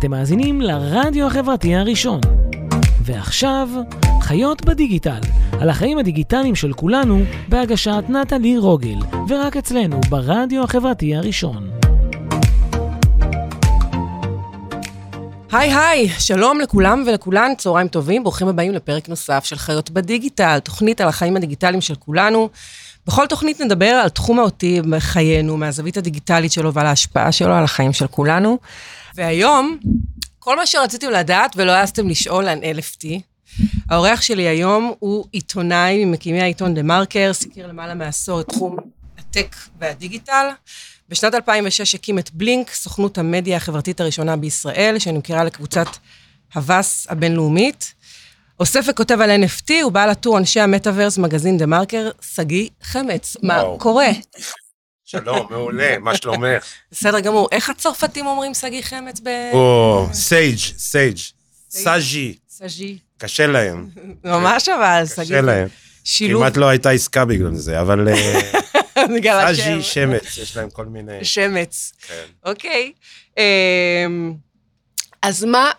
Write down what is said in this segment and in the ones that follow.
אתם מאזינים לרדיו החברתי הראשון. ועכשיו, חיות בדיגיטל, על החיים הדיגיטליים של כולנו, בהגשת נטלי רוגל, ורק אצלנו, ברדיו החברתי הראשון. היי היי, שלום לכולם ולכולן, צהריים טובים, ברוכים הבאים לפרק נוסף של חיות בדיגיטל, תוכנית על החיים הדיגיטליים של כולנו. בכל תוכנית נדבר על תחום האותי בחיינו, מהזווית הדיגיטלית שלו ועל ההשפעה שלו על החיים של כולנו. והיום, כל מה שרציתם לדעת ולא העזתם לשאול על NFT, האורח שלי היום הוא עיתונאי ממקימי העיתון דה מרקר, סיקר למעלה מעשור את תחום הטק והדיגיטל. בשנת 2006 הקים את בלינק, סוכנות המדיה החברתית הראשונה בישראל, שנמכרה לקבוצת הווס הבינלאומית. אוסף וכותב על NFT, הוא בעל הטור אנשי המטאוורס, מגזין דה מרקר, שגיא חמץ. מה. קורה? שלום, מעולה, מה שלומך? בסדר גמור. איך הצרפתים אומרים שגיא חמץ ב... או, סייג', סייג', סאז'י, סג'י. קשה להם, ממש אבל, שגיא. קשה להם. שילוב. כמעט לא הייתה עסקה בגלל זה, אבל אה, בגלל השם. סאז'י, שמץ, יש להם כל מיני... שמץ. כן. אוקיי. אמ, אז מה,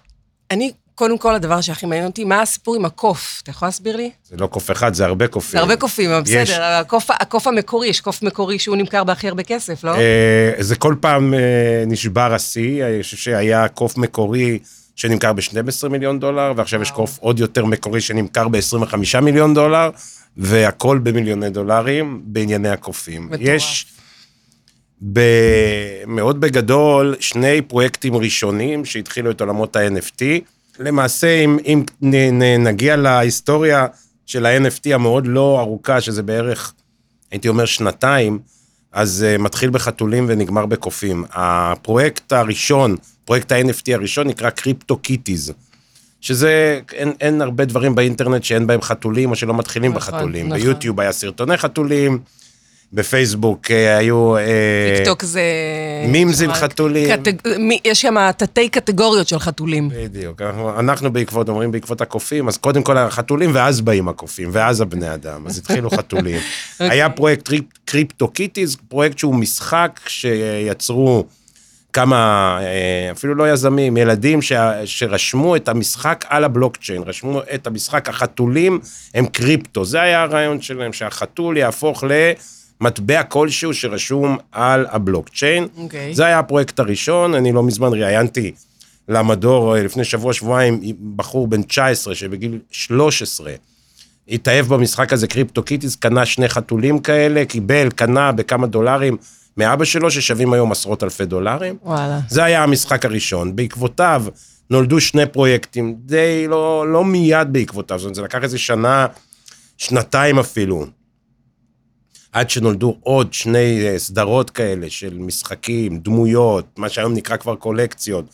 אני, קודם כל, הדבר שהכי מעניין אותי, מה הסיפור עם הקוף? אתה יכול להסביר לי? זה לא קוף אחד, זה הרבה קופים. זה הרבה קופים, אבל. בסדר, הקוף, הקוף המקורי, יש קוף מקורי שהוא נמכר בהכי הרבה כסף, לא? אה, זה כל פעם אה, נשבר השיא, אני חושב שהיה קוף מקורי שנמכר ב-12 מיליון דולר, ועכשיו יש. קוף עוד יותר מקורי שנמכר ב-25 מיליון דולר, והכל במיליוני דולרים בענייני הקופים. מטורף. יש מאוד בגדול שני פרויקטים ראשונים שהתחילו את עולמות ה-NFT. למעשה, אם, אם נ, נ, נגיע להיסטוריה של ה-NFT המאוד לא ארוכה, שזה בערך, הייתי אומר, שנתיים, אז uh, מתחיל בחתולים ונגמר בקופים. הפרויקט הראשון, פרויקט ה-NFT הראשון נקרא קריפטו קיטיז, שזה, אין, אין הרבה דברים באינטרנט שאין בהם חתולים או שלא מתחילים נכון, בחתולים. נכון. ביוטיוב היה סרטוני חתולים, בפייסבוק אה, היו... אה, טיקטוק זה... memes עם רק חתולים. קטג- יש שם תתי קטגוריות של חתולים. בדיוק, אנחנו, אנחנו בעקבות, אומרים בעקבות הקופים, אז קודם כל החתולים, ואז באים הקופים, ואז הבני אדם, אז התחילו חתולים. היה פרויקט קריפ- קריפטו קיטיז, פרויקט שהוא משחק שיצרו כמה, אה, אפילו לא יזמים, ילדים ש, שרשמו את המשחק על הבלוקצ'יין, רשמו את המשחק, החתולים הם קריפטו, זה היה הרעיון שלהם, שהחתול יהפוך למטבע כלשהו שרשום על הבלוקצ'יין. אוקיי. זה היה הפרויקט הראשון, אני לא מזמן ראיינתי למדור אה, לפני שבוע-שבועיים, בחור בן 19 שבגיל 13 התאהב במשחק הזה, קריפטו קיטיס, קנה שני חתולים כאלה, קיבל, קנה בכמה דולרים מאבא שלו, ששווים היום עשרות אלפי דולרים. וואלה. זה היה המשחק הראשון. בעקבותיו נולדו שני פרויקטים, די לא, לא מיד בעקבותיו, זאת אומרת, זה לקח איזה שנה, שנתיים אפילו. עד שנולדו עוד שני אה, סדרות כאלה של משחקים, דמויות, מה שהיום נקרא כבר קולקציות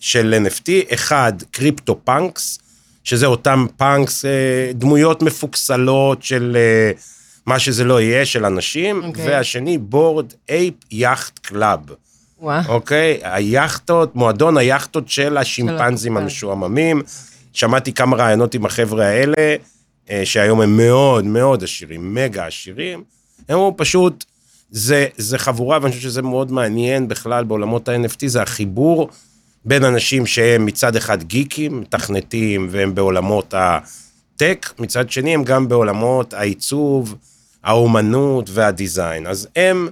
של NFT. אחד, קריפטו פאנקס, שזה אותם פאנקס, אה, דמויות מפוקסלות של אה, מה שזה לא יהיה, של אנשים. אוקיי. והשני, בורד אייפ יאכט קלאב. אוקיי? היאכטות, מועדון היאכטות של השימפנזים המשועממים. שמעתי כמה רעיונות עם החבר'ה האלה, שהיום הם מאוד מאוד עשירים, מגה עשירים. הם אמרו פשוט, זה, זה חבורה, ואני חושב שזה מאוד מעניין בכלל בעולמות ה-NFT, זה החיבור בין אנשים שהם מצד אחד גיקים, מתכנתים, והם בעולמות הטק, מצד שני הם גם בעולמות העיצוב, האומנות והדיזיין. אז הם,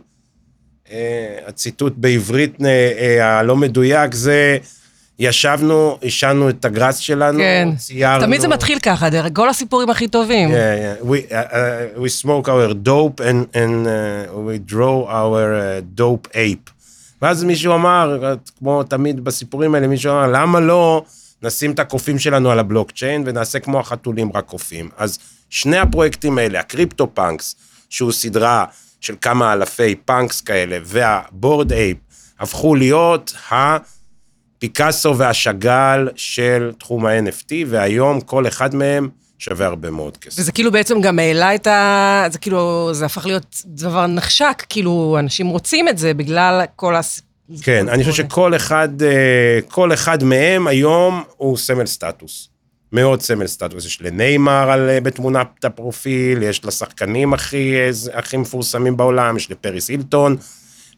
אה, הציטוט בעברית אה, אה, הלא מדויק זה, ישבנו, עישנו את הגראס שלנו, כן. ציירנו. תמיד זה מתחיל ככה, דרך כל הסיפורים הכי טובים. Yeah, yeah. We, uh, uh, we smoke our dope and, and uh, we draw our uh, dope ape. ואז מישהו אמר, כמו תמיד בסיפורים האלה, מישהו אמר, למה לא נשים את הקופים שלנו על הבלוקצ'יין ונעשה כמו החתולים, רק קופים? אז שני הפרויקטים האלה, הקריפטו פאנקס, שהוא סדרה של כמה אלפי פאנקס כאלה, והבורד אייפ, הפכו להיות הפיקאסו והשאגאל של תחום ה-NFT, והיום כל אחד מהם שווה הרבה מאוד כסף. וזה כאילו בעצם גם העלה את ה... זה כאילו, זה הפך להיות דבר נחשק, כאילו, אנשים רוצים את זה בגלל כל הס... כן, אני חושב שכל אחד, אה, כל אחד מהם היום הוא סמל סטטוס. מאוד סמל סטטוס. יש לניימר על, אה, בתמונת הפרופיל, יש לשחקנים הכי, אה, הכי מפורסמים בעולם, יש לפריס הילטון,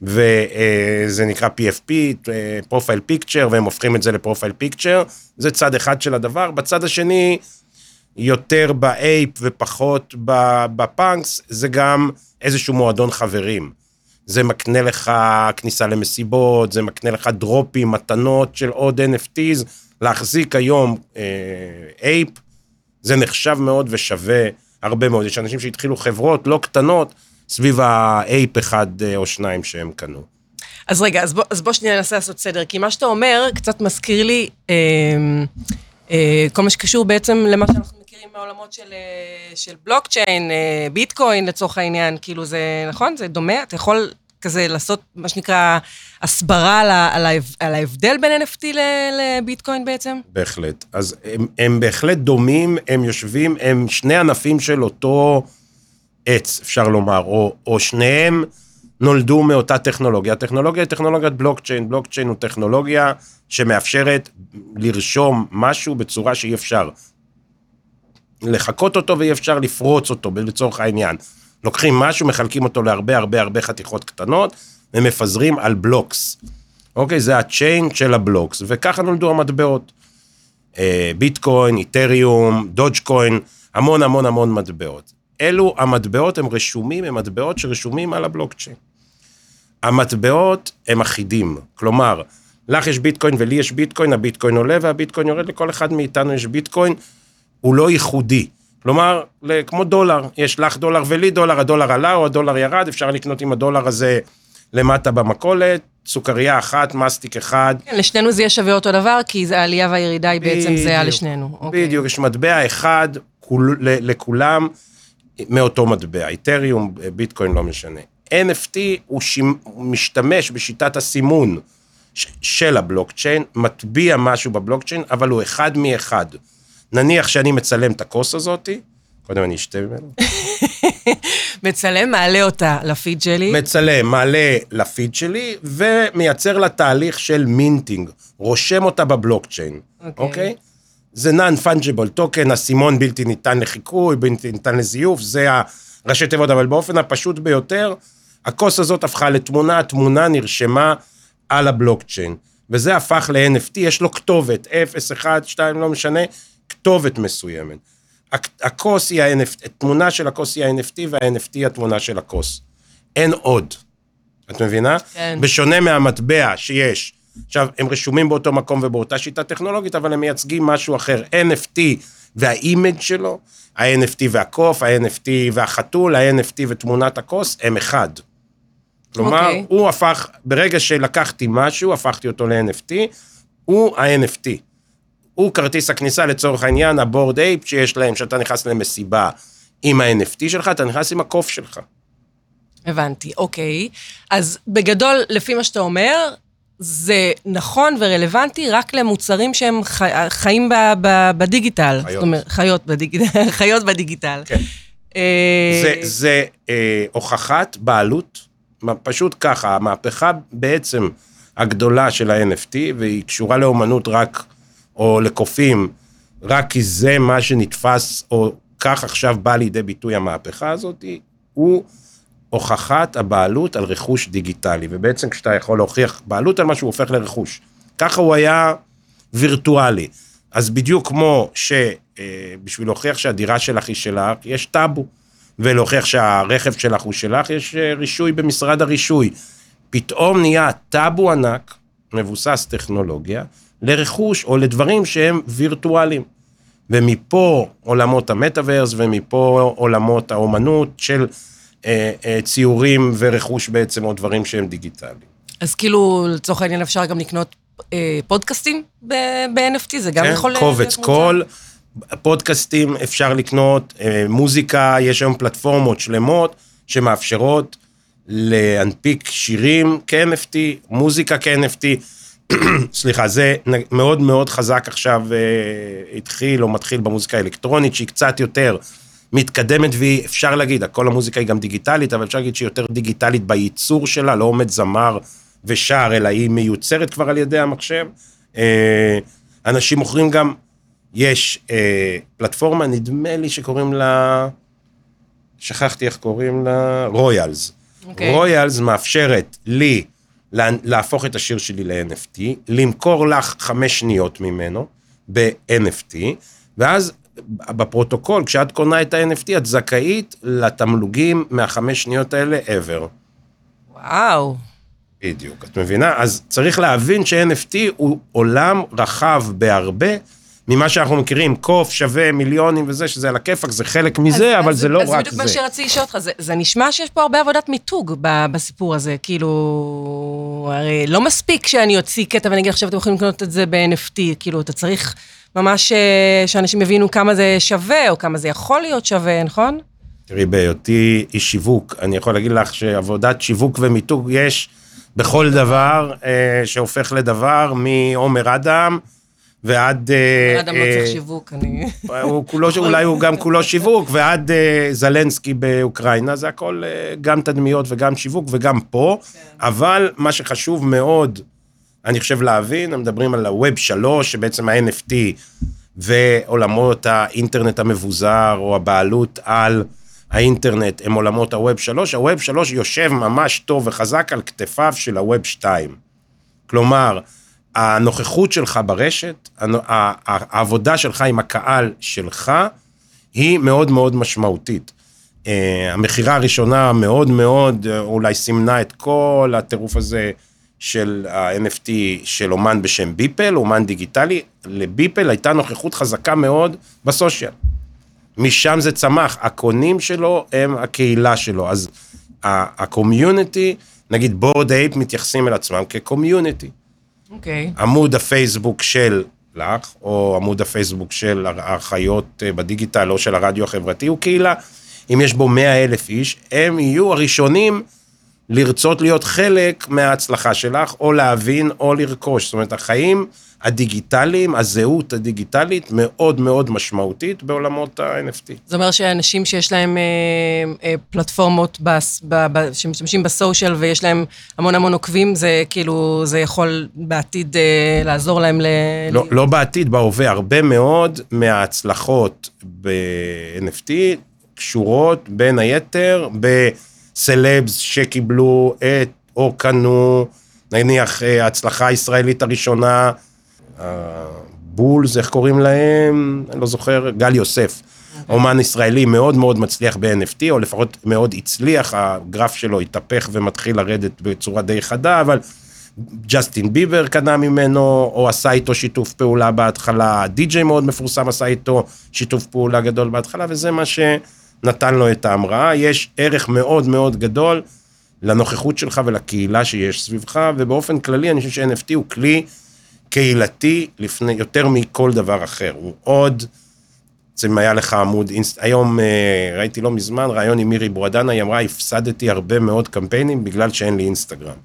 וזה נקרא PFP, profile picture, והם הופכים את זה ל profile picture, זה צד אחד של הדבר. בצד השני, יותר באייפ ופחות בפאנקס, זה גם איזשהו מועדון חברים. זה מקנה לך כניסה למסיבות, זה מקנה לך דרופים, מתנות של עוד NFTs. להחזיק היום אה, אייפ, זה נחשב מאוד ושווה הרבה מאוד. יש אנשים שהתחילו חברות לא קטנות סביב האייפ אחד אה, או שניים שהם קנו. אז רגע, אז בוא, אז בוא שנייה ננסה לעשות סדר, כי מה שאתה אומר קצת מזכיר לי אה, אה, כל מה שקשור בעצם למה שאנחנו מכירים מהעולמות של, אה, של בלוקצ'יין, אה, ביטקוין לצורך העניין, כאילו זה, נכון? זה דומה? אתה יכול כזה לעשות מה שנקרא הסברה על, על, על ההבדל בין NFT לביטקוין בעצם? בהחלט. אז הם, הם בהחלט דומים, הם יושבים, הם שני ענפים של אותו עץ, אפשר לומר, או, או שניהם נולדו מאותה טכנולוגיה. הטכנולוגיה היא טכנולוגיית בלוקצ'יין, בלוקצ'יין הוא טכנולוגיה שמאפשרת לרשום משהו בצורה שאי אפשר לחקות אותו ואי אפשר לפרוץ אותו, לצורך העניין. לוקחים משהו, מחלקים אותו להרבה הרבה הרבה חתיכות קטנות, ומפזרים על בלוקס. אוקיי? זה הצ'יין של הבלוקס, וככה נולדו המטבעות. אה, ביטקוין, איתריום, דודג'קוין, המון המון המון מטבעות. אלו המטבעות הם רשומים, הם מטבעות שרשומים על הבלוקצ'יין. המטבעות הם אחידים, כלומר, לך יש ביטקוין ולי יש ביטקוין, הביטקוין עולה והביטקוין יורד, לכל אחד מאיתנו יש ביטקוין, הוא לא ייחודי. כלומר, כמו דולר, יש לך דולר ולי דולר, הדולר עלה או הדולר ירד, אפשר לקנות עם הדולר הזה למטה במכולת, סוכריה אחת, מסטיק אחד. כן, לשנינו זה יהיה שווה אותו דבר, כי העלייה והירידה היא בעצם זהה לשנינו. אוקיי. בדיוק, יש מטבע אחד כול, לכולם מאותו מטבע, איתריום, ביטקוין, לא משנה. NFT הוא שימ, משתמש בשיטת הסימון של הבלוקצ'יין, מטביע משהו בבלוקצ'יין, אבל הוא אחד מאחד. נניח שאני מצלם את הכוס הזאתי, קודם אני אשתה ממנו. מצלם, מעלה אותה לפיד שלי. מצלם, מעלה לפיד שלי, ומייצר לה תהליך של מינטינג, רושם אותה בבלוקצ'יין, אוקיי? Okay. אוקיי? Okay? זה non-fungible token, הסימון בלתי ניתן לחיקוי, בלתי ניתן לזיוף, זה הראשי תיבות, אבל באופן הפשוט ביותר, הכוס הזאת הפכה לתמונה, התמונה נרשמה על הבלוקצ'יין, וזה הפך ל-NFT, יש לו כתובת, 0, 1, 2, לא משנה, כתובת מסוימת. הכוס היא ה-NFT, התמונה של הכוס היא ה-NFT וה-NFT היא התמונה של הכוס. אין עוד. את מבינה? כן. בשונה מהמטבע שיש. עכשיו, הם רשומים באותו מקום ובאותה שיטה טכנולוגית, אבל הם מייצגים משהו אחר. NFT והאימג' שלו, ה-NFT והקוף, ה-NFT והחתול, ה-NFT ותמונת הכוס, הם אחד. כלומר, okay. אוקיי. הוא הפך, ברגע שלקחתי משהו, הפכתי אותו ל-NFT, הוא ה-NFT. הוא כרטיס הכניסה לצורך העניין, הבורד אייפ שיש להם, שאתה נכנס למסיבה עם ה-NFT שלך, אתה נכנס עם הקוף שלך. הבנתי, אוקיי. אז בגדול, לפי מה שאתה אומר, זה נכון ורלוונטי רק למוצרים שהם חי, חיים ב, ב, בדיגיטל. חיות. זאת אומרת, חיות בדיגיטל. חיות בדיגיטל. כן. אה... זה, זה אה, הוכחת בעלות, פשוט ככה, המהפכה בעצם הגדולה של ה-NFT, והיא קשורה לאומנות רק או לקופים, רק כי זה מה שנתפס, או כך עכשיו בא לידי ביטוי המהפכה הזאת, הוא הוכחת הבעלות על רכוש דיגיטלי. ובעצם כשאתה יכול להוכיח בעלות על משהו, הוא הופך לרכוש. ככה הוא היה וירטואלי. אז בדיוק כמו שבשביל להוכיח שהדירה שלך היא שלך, יש טאבו. ולהוכיח שהרכב שלך הוא שלך, יש אה, רישוי במשרד הרישוי. פתאום נהיה טאבו ענק, מבוסס טכנולוגיה, לרכוש או לדברים שהם וירטואליים. ומפה עולמות המטאוורס ומפה עולמות האומנות של אה, אה, ציורים ורכוש בעצם, או דברים שהם דיגיטליים. אז כאילו, לצורך העניין אפשר גם לקנות אה, פודקאסטים ב-NFT, זה גם כן, יכול... כן, קובץ קול. פודקאסטים אפשר לקנות, אה, מוזיקה, יש היום פלטפורמות שלמות שמאפשרות להנפיק שירים כ-NFT, מוזיקה כ-NFT. סליחה, זה מאוד מאוד חזק עכשיו אה, התחיל או מתחיל במוזיקה האלקטרונית, שהיא קצת יותר מתקדמת והיא, אפשר להגיד, כל המוזיקה היא גם דיגיטלית, אבל אפשר להגיד שהיא יותר דיגיטלית בייצור שלה, לא עומד זמר ושר, אלא היא מיוצרת כבר על ידי המחשב. אה, אנשים מוכרים גם, יש אה, פלטפורמה, נדמה לי שקוראים לה, שכחתי איך קוראים לה, רויאלס. אוקיי. רויאלס מאפשרת לי לה- להפוך את השיר שלי ל-NFT, למכור לך חמש שניות ממנו ב-NFT, ואז בפרוטוקול, כשאת קונה את ה-NFT, את זכאית לתמלוגים מהחמש שניות האלה ever. וואו. בדיוק, את מבינה? אז צריך להבין ש-NFT הוא עולם רחב בהרבה ממה שאנחנו מכירים, קוף שווה מיליונים וזה, שזה על הכיפאק, זה חלק מזה, אז- אבל אז- זה לא אז רק בדיוק מה זה. שרציתי לשאול אותך, זה, זה נשמע שיש פה הרבה עבודת מיתוג ב- בסיפור הזה, כאילו, הרי לא מספיק שאני אוציא קטע ואני אגיד עכשיו אתם יכולים לקנות את זה ב-NFT, כאילו, אתה צריך ממש אה, שאנשים יבינו כמה זה שווה, או כמה זה יכול להיות שווה, נכון? תראי, בהיותי איש שיווק, אני יכול להגיד לך שעבודת שיווק ומיתוג יש בכל דבר אה, שהופך לדבר, מעומר אדם ועד... אה, אדם לא אה, צריך שיווק, אני... הוא כולו, אולי הוא גם כולו שיווק, ועד אה, זלנסקי באוקראינה, זה הכל אה, גם תדמיות וגם שיווק וגם פה, אבל מה שחשוב מאוד, אני חושב להבין, הם מדברים על ה-Web 3, שבעצם ה-NFT ועולמות האינטרנט המבוזר, או הבעלות על האינטרנט, הם עולמות ה-Web 3, ה-Web 3 יושב ממש טוב וחזק על כתפיו של ה-Web 2. כלומר, הנוכחות שלך ברשת, העבודה שלך עם הקהל שלך, היא מאוד מאוד משמעותית. Uh, המכירה הראשונה מאוד מאוד, אה, אולי סימנה את כל הטירוף הזה של ה-NFT של אומן בשם ביפל, אומן דיגיטלי. לביפל הייתה נוכחות חזקה מאוד ב social. משם זה צמח, הקונים שלו הם הקהילה שלו. אז ה community, נגיד בורד אייפ מתייחסים אל עצמם כ community. אוקיי. עמוד הפייסבוק של לך, או עמוד הפייסבוק של האחיות אה, בדיגיטל, או של הרדיו החברתי, הוא קהילה. אם יש בו 100 אלף איש, הם יהיו הראשונים לרצות להיות חלק מההצלחה שלך, או להבין, או לרכוש. זאת אומרת, החיים הדיגיטליים, הזהות הדיגיטלית, מאוד מאוד משמעותית בעולמות ה-NFT. זה אומר שאנשים שיש להם אה, אה, פלטפורמות בס, ב, ב, שמשתמשים בסושיאל ויש להם המון המון עוקבים, זה כאילו, זה יכול בעתיד אה, לעזור להם ל... לא, לא בעתיד, בהווה, הרבה מאוד מההצלחות ב-NFT קשורות בין היתר בסלבס שקיבלו את, או קנו, נניח אה, ההצלחה הישראלית הראשונה, בולס, איך קוראים להם? אני לא זוכר, גל יוסף. אומן ישראלי מאוד מאוד מצליח ב-NFT, או לפחות מאוד הצליח, הגרף שלו התהפך ומתחיל לרדת בצורה די חדה, אבל ג'סטין ביבר קנה ממנו, או עשה איתו שיתוף פעולה בהתחלה, די.ג'יי מאוד מפורסם עשה איתו שיתוף פעולה גדול בהתחלה, וזה מה שנתן לו את ההמראה. יש ערך מאוד מאוד גדול לנוכחות שלך ולקהילה שיש סביבך, ובאופן כללי אני חושב ש-NFT הוא כלי קהילתי לפני, יותר מכל דבר אחר. הוא עוד, בעצם היה לך עמוד אינסט... היום אה, ראיתי לא מזמן ראיון עם מירי ברודנה, היא אמרה, הפסדתי הרבה מאוד קמפיינים בגלל שאין לי אינסטגרם.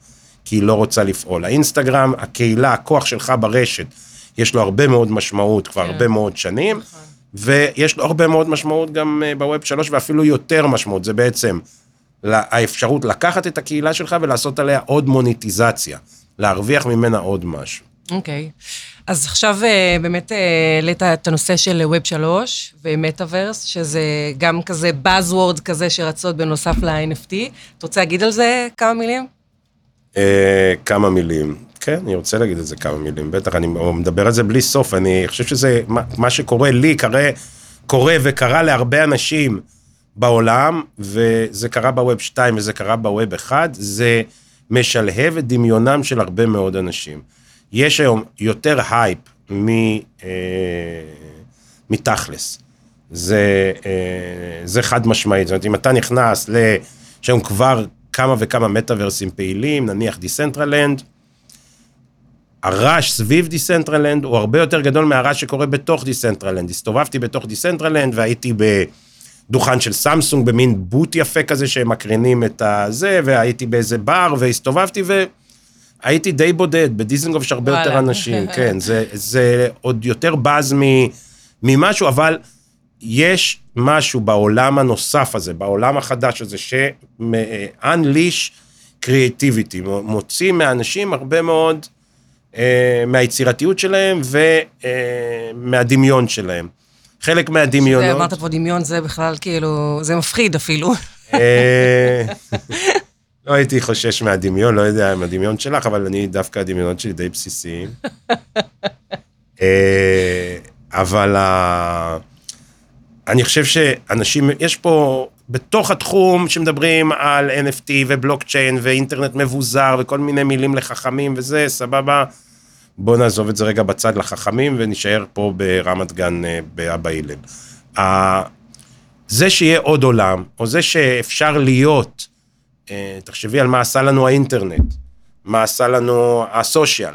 כי היא לא רוצה לפעול. האינסטגרם, הקהילה, הכוח שלך ברשת, יש לו הרבה מאוד משמעות כבר כן. הרבה מאוד שנים, ויש לו הרבה מאוד משמעות גם אה, בווב שלוש, ואפילו יותר משמעות. זה בעצם האפשרות לקחת את הקהילה שלך ולעשות עליה עוד מוניטיזציה, להרוויח ממנה עוד משהו. אוקיי. אז עכשיו אה, באמת אה, העלית את הנושא של ווב 3 ומטאוורס, שזה גם כזה Buzzword כזה שרצות בנוסף ל-NFT. אתה רוצה להגיד על זה כמה מילים? אה, כמה מילים. כן, אני רוצה להגיד את זה כמה מילים, בטח, אני מדבר על זה בלי סוף, אני חושב שזה, מה, מה שקורה לי, קורה, קורה וקרה להרבה אנשים בעולם, וזה קרה ב web 2 וזה קרה ב web 1, זה משלהב את דמיונם של הרבה מאוד אנשים. יש היום יותר הייפ מ, אה, מתכלס. זה, אה, זה חד משמעית, זאת אומרת, אם אתה נכנס ל... יש היום כבר כמה וכמה מטאוורסים פעילים, נניח דיסנטרלנד, הרעש סביב דיסנטרלנד הוא הרבה יותר גדול מהרעש שקורה בתוך דיסנטרלנד. הסתובבתי בתוך דיסנטרלנד והייתי בדוכן של סמסונג, במין booth יפה כזה שהם מקרינים את הזה, והייתי באיזה בר והסתובבתי והייתי די בודד, בדיזנגוף יש הרבה יותר וואלה. אנשים, כן, זה, זה עוד יותר בז מ, ממשהו, אבל יש משהו בעולם הנוסף הזה, בעולם החדש הזה, ש-unleash creativity, מוציא מאנשים הרבה מאוד מהיצירתיות שלהם ומהדמיון שלהם. חלק מהדמיונות... אמרת פה דמיון, זה בכלל כאילו, זה מפחיד אפילו. אה, לא הייתי חושש מהדמיון, לא יודע אם הדמיון שלך, אבל אני, דווקא הדמיונות שלי די בסיסיים. אה, אבל ה- אני חושב שאנשים, יש פה, בתוך התחום שמדברים על NFT ובלוקצ'יין ואינטרנט מבוזר וכל מיני מילים לחכמים וזה, סבבה. בואו נעזוב את זה רגע בצד לחכמים ונישאר פה ברמת גן אה, באבא הלל. ה- זה שיהיה עוד עולם, או זה שאפשר להיות, אה, תחשבי על מה עשה לנו האינטרנט, מה עשה לנו הסושיאל,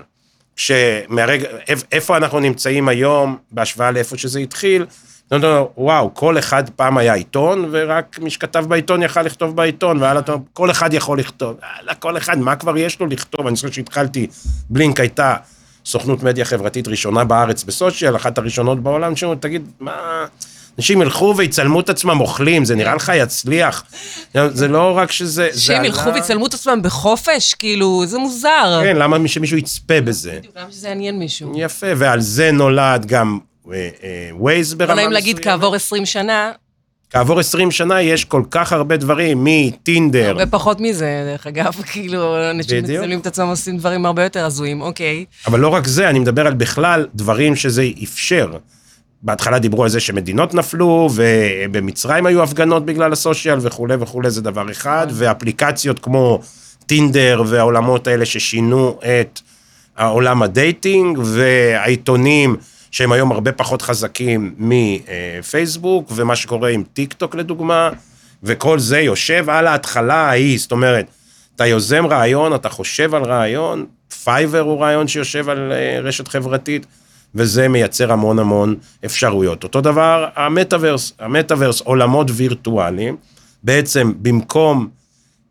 שמהרגע, איפ- איפה אנחנו נמצאים היום בהשוואה לאיפה שזה התחיל, לא, לא, וואו, כל אחד פעם היה עיתון, ורק מי שכתב בעיתון יכל לכתוב בעיתון, והיה לו, כל אחד יכול לכתוב. יאללה, כל אחד, מה כבר יש לו לכתוב? אני זוכר שהתחלתי, בלינק הייתה סוכנות מדיה חברתית ראשונה בארץ בסושיאל, אחת הראשונות בעולם, שאומרים, תגיד, מה... אנשים ילכו ויצלמו את עצמם אוכלים, זה נראה לך יצליח. זה לא רק שזה... זה אנשים ילכו ויצלמו את עצמם בחופש, כאילו, זה מוזר. כן, למה שמישהו יצפה בזה? למה שזה יעניין מישהו? יפה, ועל זה נולד גם ווייז ברמה לא נעים להגיד מסוימת. כעבור 20 שנה, כעבור 20 שנה יש כל כך הרבה דברים, מטינדר, הרבה פחות מזה, דרך אגב, כאילו, אנשים. מצלמים את עצמם עושים דברים הרבה יותר הזויים, אוקיי. אבל לא רק זה, אני מדבר על בכלל דברים שזה אפשר. בהתחלה דיברו על זה שמדינות נפלו, ובמצרים היו הפגנות בגלל הסושיאל וכולי וכולי, זה דבר אחד, ואפליקציות כמו טינדר והעולמות האלה ששינו את העולם ה dating, והעיתונים שהם היום הרבה פחות חזקים מפייסבוק, ומה שקורה עם טיק טוק לדוגמה, וכל זה יושב על ההתחלה ההיא, זאת אומרת, אתה יוזם רעיון, אתה חושב על רעיון, פייבר הוא רעיון שיושב על אה, רשת חברתית, וזה מייצר המון המון אפשרויות. אותו דבר המטאוורס, המטאוורס עולמות וירטואליים, בעצם במקום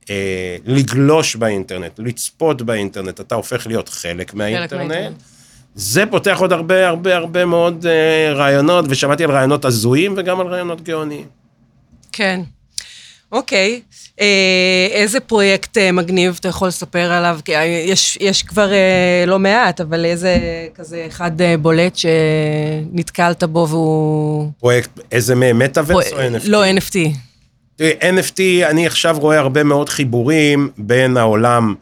אה, לגלוש באינטרנט, לצפות באינטרנט, אתה הופך להיות חלק מהאינטרנט. מהאינטרנט. זה פותח עוד הרבה הרבה הרבה מאוד אה, רעיונות, ושמעתי על רעיונות הזויים וגם על רעיונות גאוניים. כן. אוקיי. אה, איזה פרויקט אה, מגניב אתה יכול לספר עליו? כי, אה, יש, יש כבר אה, לא מעט, אבל איזה כזה אחד אה, בולט שנתקלת בו והוא... פרויקט, איזה מהם, מטאוורס או NFT? לא, NFT. תראי, NFT, אני עכשיו רואה הרבה מאוד חיבורים בין העולם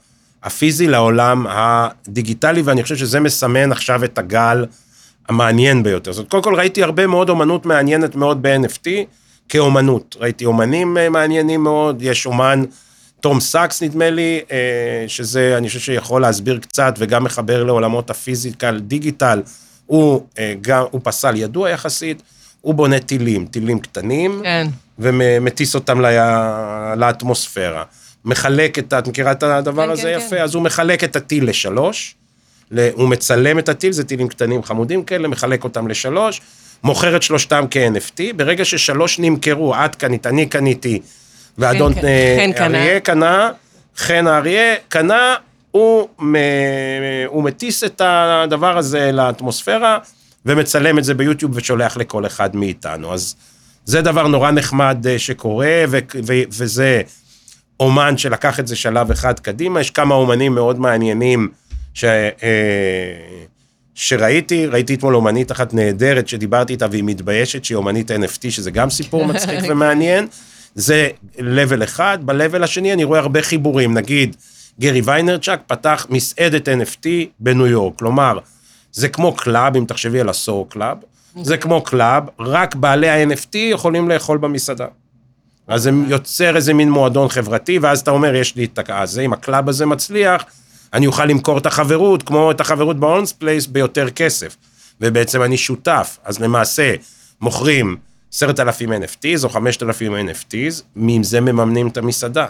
הפיזי לעולם הדיגיטלי, ואני חושב שזה מסמן עכשיו את הגל המעניין ביותר. זאת קודם כל ראיתי הרבה מאוד אומנות מעניינת מאוד ב-NFT, כאומנות. ראיתי אומנים אה, מעניינים מאוד, יש אומן, תום סאקס נדמה לי, אה, שזה, אני חושב שיכול להסביר קצת, וגם מחבר לעולמות ה physical, digital. הוא אה, גם, הוא פסל ידוע יחסית, הוא בונה טילים, טילים קטנים. כן. ומטיס אותם ל- לאטמוספירה. מחלק את, את מכירה את הדבר כן, הזה כן, יפה? כן. אז הוא מחלק את הטיל לשלוש, הוא מצלם את הטיל, זה טילים קטנים חמודים כאלה, מחלק אותם לשלוש, מוכר את שלושתם כ-NFT, ברגע ששלוש נמכרו, את קנית, אני קניתי, ואדון אה, חן קנה. אריה קנה, חן האריה קנה, הוא, מ- הוא מטיס את הדבר הזה לאטמוספירה, ומצלם את זה ביוטיוב ושולח לכל אחד מאיתנו. אז זה דבר נורא נחמד אה, שקורה, ו- ו- וזה אומן שלקח את זה שלב אחד קדימה. יש כמה אומנים מאוד מעניינים ש... אה, שראיתי, ראיתי אתמול אומנית אחת נהדרת שדיברתי איתה והיא מתביישת שהיא אומנית NFT, שזה גם סיפור מצחיק ומעניין. זה level אחד, ב level השני אני רואה הרבה חיבורים, נגיד גרי ויינרצ'ק פתח מסעדת NFT בניו יורק, כלומר, זה כמו club, אם תחשבי על ה Soho club, זה כמו club, רק בעלי ה-NFT יכולים לאכול במסעדה. אז זה יוצר איזה מין מועדון חברתי, ואז אתה אומר, יש לי את הזה, אם ה club הזה מצליח, אני אוכל למכור את החברות, כמו את החברות באונס פלייס, ביותר כסף. ובעצם אני שותף. אז למעשה, מוכרים 10,000 NFTs או 5,000 NFTs, מזה מממנים את המסעדה.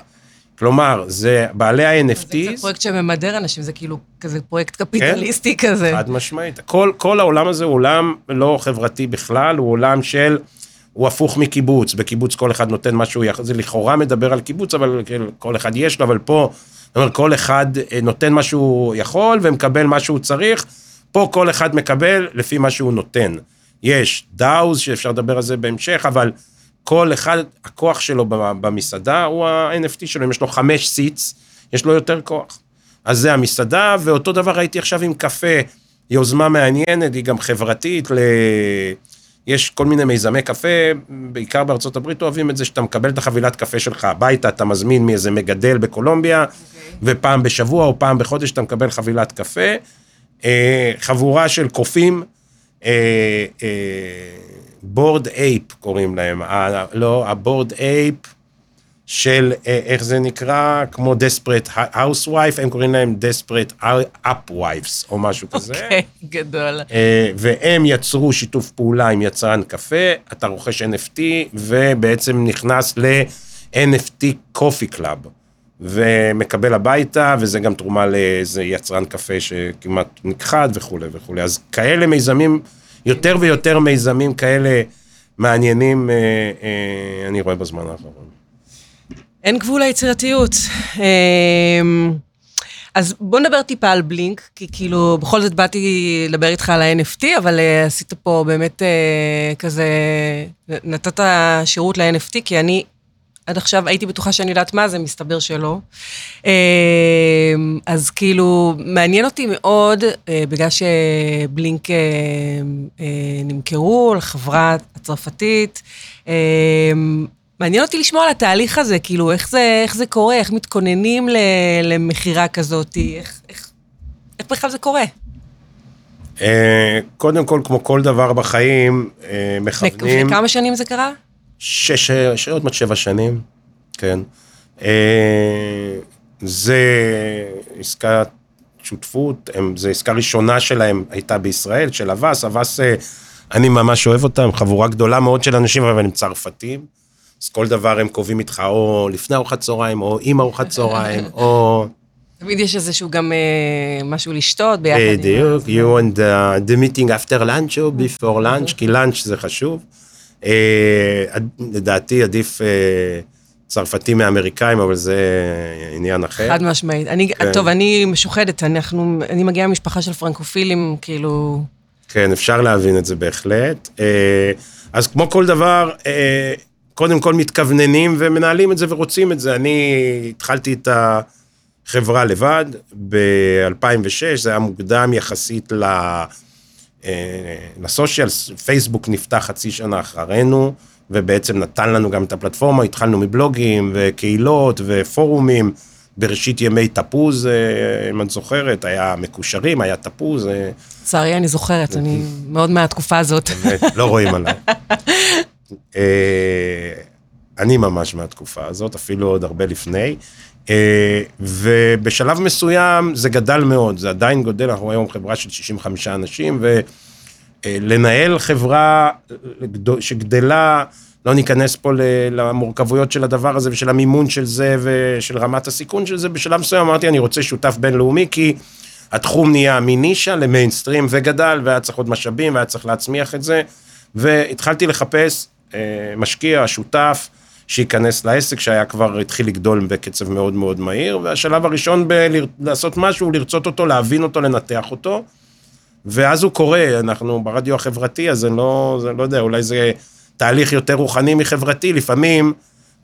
כלומר, זה בעלי זה ה-NFTs, קצת פרויקט שממדר אנשים, זה כאילו כזה פרויקט קפיטליסטי כזה. חד משמעית. כל, כל העולם הזה הוא עולם לא חברתי בכלל, הוא עולם של, הוא הפוך מקיבוץ. בקיבוץ כל אחד נותן יכול, זה לכאורה מדבר על קיבוץ, אבל כאילו, כל אחד יש לו, אבל פה, זאת אומרת, כל אחד אה, נותן מה שהוא יכול ומקבל מה שהוא צריך. פה כל אחד מקבל לפי מה שהוא נותן. יש דאוז, שאפשר לדבר על זה בהמשך, אבל כל אחד, הכוח שלו במסעדה הוא ה-NFT שלו, אם יש לו חמש סיטס, יש לו יותר כוח. אז זה המסעדה, ואותו דבר ראיתי עכשיו עם קפה, יוזמה מעניינת, היא גם חברתית, ל... יש כל מיני מיזמי קפה, בעיקר בארצות הברית אוהבים את זה, שאתה מקבל את החבילת קפה שלך הביתה, אתה מזמין מאיזה מגדל בקולומביה, okay. ופעם בשבוע או פעם בחודש אתה מקבל חבילת קפה. אה, חבורה של קופים, Bored Ape קוראים להם, לא, ה Bored Ape של, איך זה נקרא, כמו Desperate Housewives, הם קוראים להם Desperate Ape Wives, או משהו כזה. אוקיי, okay, גדול. והם יצרו שיתוף פעולה עם יצרן קפה, אתה רוכש NFT, ובעצם נכנס ל-NFT coffee club. ומקבל הביתה, וזה גם תרומה לאיזה יצרן קפה שכמעט נכחד וכולי וכולי. אז כאלה מיזמים, יותר ויותר מיזמים כאלה מעניינים, אה, אה, אני רואה בזמן האחרון. אין גבול ליצירתיות. אז בוא נדבר טיפה על בלינק, כי כאילו, בכל זאת באתי לדבר איתך על ה-NFT, אבל uh, עשית פה באמת uh, כזה, נתת שירות ל-NFT, כי אני עד עכשיו הייתי בטוחה שאני יודעת מה זה, מסתבר שלא. אמ, אז כאילו, מעניין אותי מאוד, אה, בגלל שבלינק אה, אה, נמכרו לחברה הצרפתית, אמ, מעניין אותי לשמוע על התהליך הזה, כאילו, איך זה, איך זה קורה, איך מתכוננים למכירה כזאת, איך, איך, איך בכלל זה קורה? קודם כל, כמו כל דבר בחיים, מכוונים... וכמה שנים זה קרה? שש, עוד מעט שבע שנים, כן. אה, זה עסקת שותפות, זו עסקה ראשונה שלהם הייתה בישראל, של אבס, אבס, אני ממש אוהב אותם, חבורה גדולה מאוד של אנשים, אבל הם צרפתים. אז כל דבר הם קובעים איתך או לפני ארוחת צהריים, או עם ארוחת צהריים, או... תמיד יש איזשהו גם אה, משהו לשתות ביחד. בדיוק, you want the, the meeting after lunch או before lunch, כי lunch זה חשוב. אה, לדעתי עדיף אה, צרפתי מאמריקאים, אבל זה עניין אחר. חד משמעית. אני, כן. טוב, אני משוחדת, אנחנו, אני מגיעה ממשפחה של פרנקופילים, כאילו... כן, אפשר להבין את זה בהחלט. אה, אז כמו כל דבר, קודם כל מתכווננים ומנהלים את זה ורוצים את זה. אני התחלתי את החברה לבד ב-2006, זה היה מוקדם יחסית ל... אה, לסושיאל, פייסבוק נפתח חצי שנה אחרינו, ובעצם נתן לנו גם את הפלטפורמה, התחלנו מבלוגים וקהילות ופורומים. בראשית ימי תפוז, אה, אם את זוכרת, היה מקושרים, היה תפוז. אה. לצערי, אני זוכרת, אני מאוד מהתקופה הזאת. לא רואים עליי. אני ממש מהתקופה הזאת, אפילו עוד הרבה לפני. אה, ובשלב מסוים זה גדל מאוד, זה עדיין גודל, אנחנו היום חברה של 65 אנשים, ולנהל חברה שגדלה, לא ניכנס פה למורכבויות של הדבר הזה ושל המימון של זה ושל רמת הסיכון של זה, בשלב מסוים אמרתי, אני רוצה שותף בינלאומי, כי התחום נהיה מנישה למיינסטרים וגדל, והיה צריך עוד משאבים, והיה צריך להצמיח את זה, והתחלתי לחפש אה, משקיע, שותף, שייכנס לעסק שהיה כבר התחיל לגדול בקצב מאוד מאוד מהיר, והשלב הראשון בלעשות משהו, לרצות אותו, להבין אותו, לנתח אותו, ואז הוא קורה, אנחנו ברדיו החברתי, אז אני לא, זה לא יודע, אולי זה תהליך יותר רוחני מחברתי, לפעמים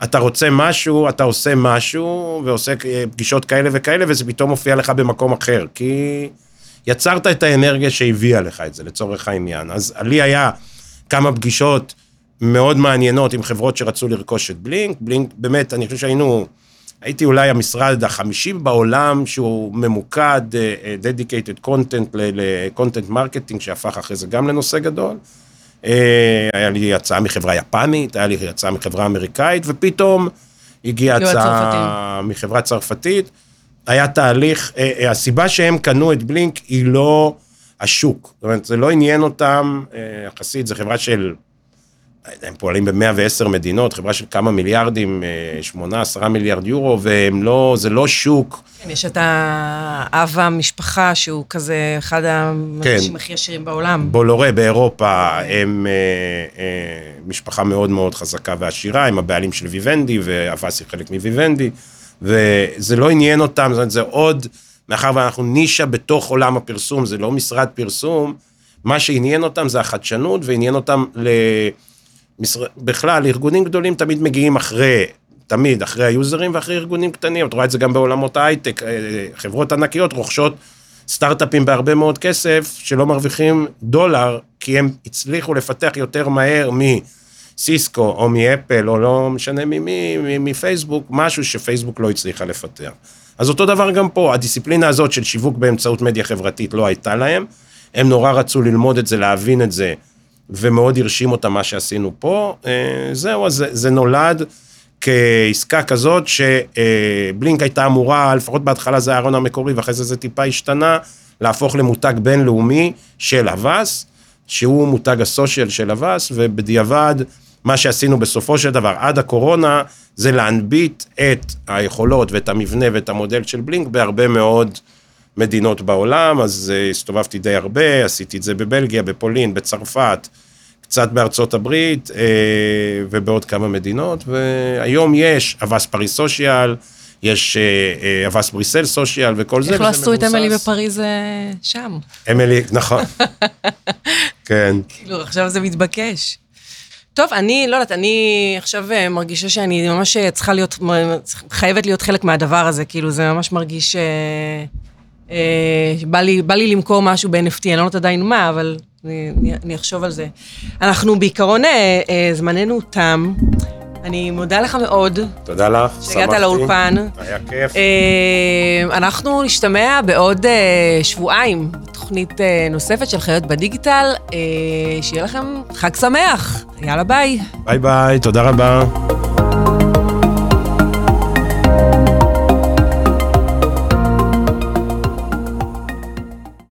אתה רוצה משהו, אתה עושה משהו, ועושה פגישות כאלה וכאלה, וזה פתאום מופיע לך במקום אחר, כי יצרת את האנרגיה שהביאה לך את זה, לצורך העניין. אז לי היה כמה פגישות, מאוד מעניינות עם חברות שרצו לרכוש את בלינק. בלינק, באמת, אני חושב שהיינו, הייתי אולי המשרד החמישי בעולם שהוא ממוקד, uh, dedicated content ל-content marketing, שהפך אחרי זה גם לנושא גדול. Uh, היה לי הצעה מחברה יפנית, היה לי הצעה מחברה אמריקאית, ופתאום הגיעה הצעה מחברה צרפתית. היה תהליך, uh, uh, הסיבה שהם קנו את בלינק היא לא השוק. זאת אומרת, זה לא עניין אותם, יחסית, זו חברה של הם פועלים ב-110 מדינות, חברה של כמה מיליארדים, 8-10 אה, מיליארד יורו, והם לא, זה לא שוק. כן, יש את האב המשפחה, שהוא כזה אחד האנשים כן. הכי עשירים בעולם. בולורה באירופה, הם אה, אה, משפחה מאוד מאוד חזקה ועשירה, הם הבעלים של ויוונדי, ואבסי חלק מוויוונדי, וזה לא עניין אותם, זאת אומרת, זה עוד, מאחר ואנחנו נישה בתוך עולם הפרסום, זה לא משרד פרסום, מה שעניין אותם זה החדשנות, ועניין אותם ל... משר... בכלל, ארגונים גדולים תמיד מגיעים אחרי, תמיד אחרי היוזרים ואחרי ארגונים קטנים. את רואה את זה גם בעולמות ההייטק, אה, חברות ענקיות רוכשות סטארט-אפים בהרבה מאוד כסף, שלא מרוויחים דולר, כי הם הצליחו לפתח יותר מהר מסיסקו או מאפל, או לא משנה ממי, מפייסבוק, משהו שפייסבוק לא הצליחה לפתח. אז אותו דבר גם פה, הדיסציפלינה הזאת של שיווק באמצעות מדיה חברתית לא הייתה להם. הם נורא רצו ללמוד את זה, להבין את זה, ומאוד הרשים אותם מה שעשינו פה. אה, זהו, אז זה, זה נולד כעסקה כזאת שבלינק הייתה אמורה, לפחות בהתחלה זה הרעיון המקורי, ואחרי זה זה טיפה השתנה, להפוך למותג בינלאומי של אבס, שהוא מותג הסושיאל של אבס, ובדיעבד, מה שעשינו בסופו של דבר, עד הקורונה, זה להנביט את היכולות ואת המבנה ואת המודל של בלינק בהרבה מאוד מדינות בעולם, אז uh, הסתובבתי די הרבה, עשיתי את זה בבלגיה, בפולין, בצרפת, קצת בארצות הברית uh, ובעוד כמה מדינות, והיום יש אבס פריס סושיאל, יש אה, אבס בריסל סושיאל וכל זה, איך לא עשו את אמילי בפריז שם? אמילי, נכון. כן. כאילו, עכשיו זה מתבקש. טוב, אני, לא יודעת, אני עכשיו מרגישה שאני ממש צריכה להיות, חייבת להיות חלק מהדבר הזה, כאילו, זה ממש מרגיש... אה, בא לי, בא לי למכור משהו ב-NFT, אני לא יודעת עדיין מה, אבל אני, אני אחשוב על זה. אנחנו בעיקרון, אה, אה, זמננו תם. אני מודה לך מאוד. תודה לך, שמחתי. שהגעת לאולפן. היה כיף. אנחנו נשתמע בעוד שבועיים, תוכנית נוספת של חיות בדיגיטל. שיהיה לכם חג שמח. יאללה, ביי. ביי ביי, תודה רבה.